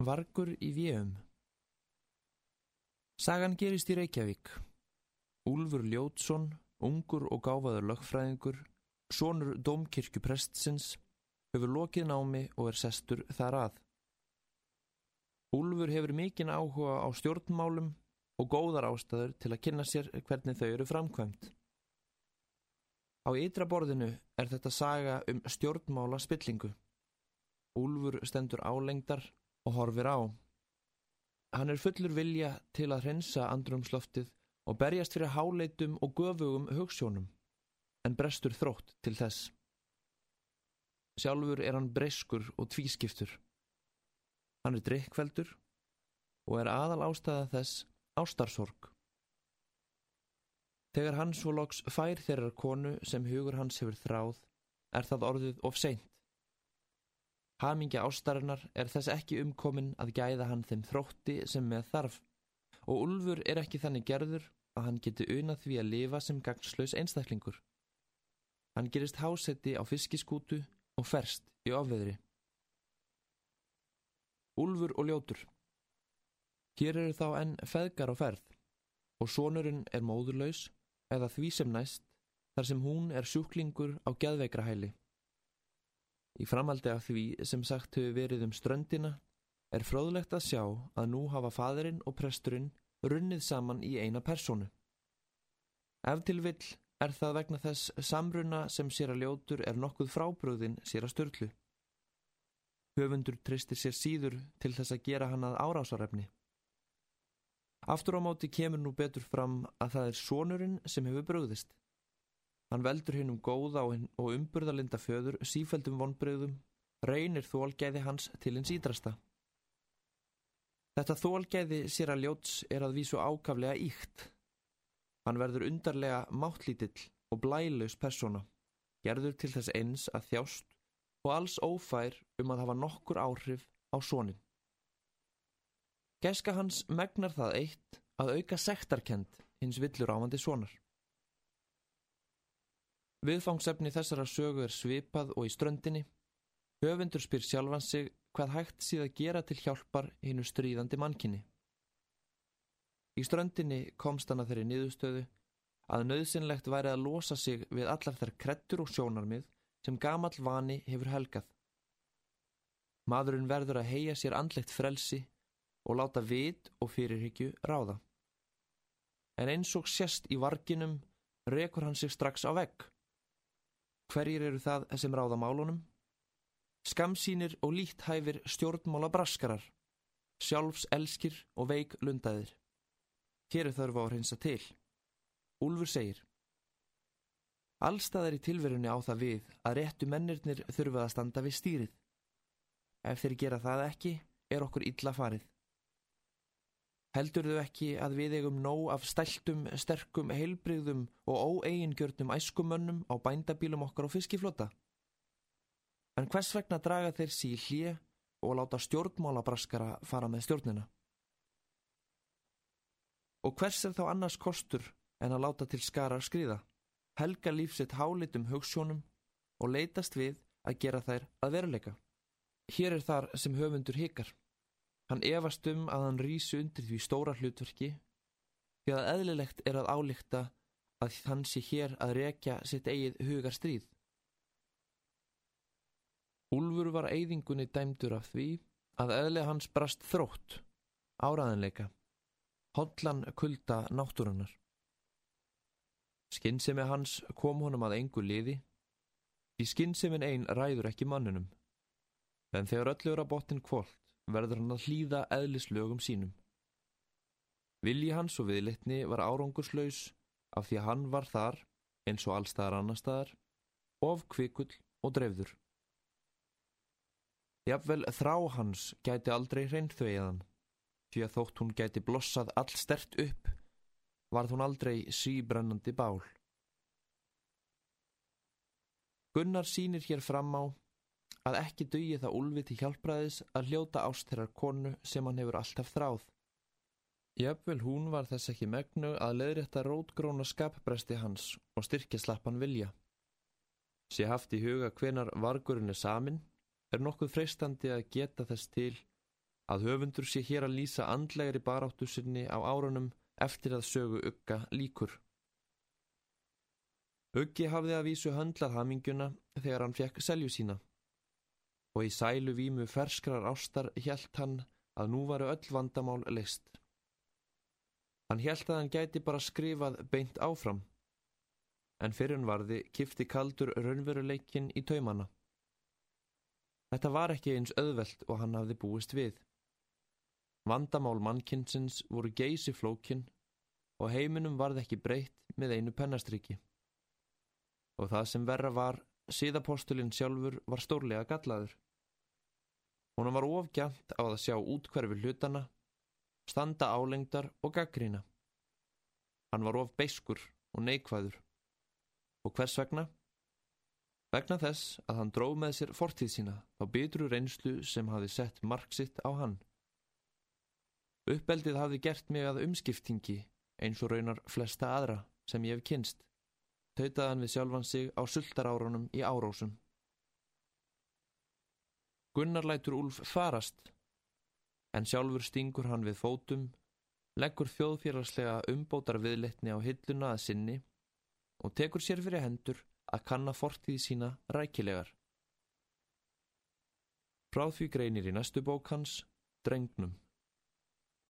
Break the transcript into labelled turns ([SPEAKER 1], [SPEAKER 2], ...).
[SPEAKER 1] Vargur í Víum Sagan gerist í Reykjavík. Úlfur Ljótsson, ungur og gáfaður lögfræðingur, sonur domkirkjuprestsins, hefur lokið námi og er sestur þar að. Úlfur hefur mikinn áhuga á stjórnmálum og góðar ástæður til að kynna sér hvernig þau eru framkvæmt. Á ytra borðinu er þetta saga um stjórnmála spillingu. Úlfur stendur álengdar og horfir á. Hann er fullur vilja til að hrensa andrumsloftið og berjast fyrir háleitum og göfugum hugssjónum, en brestur þrótt til þess. Sjálfur er hann breyskur og tvískiptur. Hann er drikkveldur og er aðal ástæða þess ástarsorg. Þegar hann svo loks fær þeirrar konu sem hugur hans hefur þráð, er það orðið of seint. Hamingja ástarinnar er þess ekki umkomin að gæða hann þeim þrótti sem með þarf og Ulfur er ekki þannig gerður að hann geti unað því að lifa sem gagnslaus einstaklingur. Hann gerist hásetti á fiskiskútu og ferst í ofveðri. Ulfur og ljótur Hér eru þá enn feðgar á ferð og sonurinn er móðurlaus eða því sem næst þar sem hún er sjúklingur á geðveikrahæli. Í framaldi af því sem sagt hefur verið um ströndina er fróðlegt að sjá að nú hafa fadurinn og presturinn runnið saman í eina personu. Ef til vill er það vegna þess samruna sem sér að ljótur er nokkuð frábröðin sér að störtlu. Höfundur tristir sér síður til þess að gera hann að árásarefni. Aftur á móti kemur nú betur fram að það er sonurinn sem hefur bröðist. Hann veldur hinn um góða og umburðalinda föður sífældum vonbröðum, reynir þólgæði hans til hins ídrasta. Þetta þólgæði sér að ljóts er að vísu ákaflega íkt. Hann verður undarlega máttlítill og blælaus persóna, gerður til þess eins að þjást og alls ófær um að hafa nokkur áhrif á sonin. Geska hans megnar það eitt að auka sektarkend hins villur ávandi sonar. Viðfangsefni þessara sögu er svipað og í ströndinni. Höfundur spyr sjálfan sig hvað hægt síð að gera til hjálpar hinnu stríðandi mannkinni. Í ströndinni komst hann að þeirri niðurstöðu að nöðsynlegt væri að losa sig við allar þær krettur og sjónarmið sem gamal vani hefur helgað. Maðurinn verður að heia sér andlegt frelsi og láta vit og fyrirhyggju ráða. En eins og sérst í varginum rekur hann sig strax á vegg. Hverjir eru það sem ráða málunum? Skamsýnir og líthæfir stjórnmála braskarar, sjálfs elskir og veik lundaðir. Hér er þörfa á hreinsa til. Úlfur segir Allstað er í tilverunni á það við að réttu mennirnir þurfa að standa við stýrið. Ef þeir gera það ekki, er okkur illa farið. Heldur þau ekki að við eigum nóg af stæltum, sterkum, heilbrigðum og óeigingjörnum æskumönnum á bændabílum okkar á fiskiflota? En hvers vegna draga þeir sí hlje og láta stjórnmálabraskara fara með stjórnina? Og hvers er þá annars kostur en að láta til skara skriða, helga lífsitt hálitum hugssjónum og leitast við að gera þær að veruleika? Hér er þar sem höfundur hikar. Hann efast um að hann rýsu undir því stóra hlutverki því að eðlilegt er að álíkta að hann sé hér að rekja sitt eigið hugar stríð. Úlfur var eigðingunni dæmdur af því að eðlega hans brast þrótt, áraðanleika, hodlan kulda náttúrunar. Skinnsemi hans kom honum að engu liði, í skinnsefin einn ræður ekki mannunum, en þegar öllur að botinn kvólt verður hann að hlýða eðlislögum sínum. Vilji hans og viðlitni var árangurslaus af því að hann var þar, eins og allstaðar annar staðar, of kvikull og dreifður. Jafnvel þrá hans gæti aldrei hreinþveiðan, því að þótt hún gæti blossað all stert upp, varð hún aldrei síbrennandi bál. Gunnar sínir hér fram á að ekki dugi það Úlfi til hjálpræðis að hljóta ást þeirrar konu sem hann hefur alltaf þráð. Jöfnvel hún var þess ekki megnu að leðrétta rótgróna skapbresti hans og styrkja slappan vilja. Sér haft í huga hvenar vargurinn er samin, er nokkuð freistandi að geta þess til að höfundur sé hér að lýsa andlegri baráttu sinni á árunum eftir að sögu Ugga líkur. Uggi hafði að vísu höndlað haminguna þegar hann fekk selju sína og í sælu vímu ferskrar ástar hjælt hann að nú varu öll vandamál list. Hann hjælt að hann gæti bara skrifað beint áfram en fyrir hann varði kifti kaldur raunveruleikin í taumana. Þetta var ekki eins auðvelt og hann hafði búist við. Vandamál mannkinsins voru geysi flókin og heiminum varð ekki breytt með einu pennastriki. Og það sem verra var, síðapostulinn sjálfur var stórlega gallaður. Hún var ofgjant á að sjá útkverfi hlutana, standa álengdar og gaggrína. Hann var of beiskur og neikvæður. Og hvers vegna? Vegna þess að hann dróð með sér fortíð sína á bitru reynslu sem hafi sett mark sitt á hann. Uppeldið hafi gert mig að umskiptingi eins og raunar flesta aðra sem ég hef kynst. Tautaðan við sjálfan sig á sultarárunum í árósum. Gunnar lætur Úlf farast, en sjálfur stingur hann við fótum, leggur þjóðfélagslega umbótar viðletni á hilluna að sinni og tekur sér fyrir hendur að kanna fortíð sína rækilegar. Frá því greinir í næstu bók hans, Drengnum.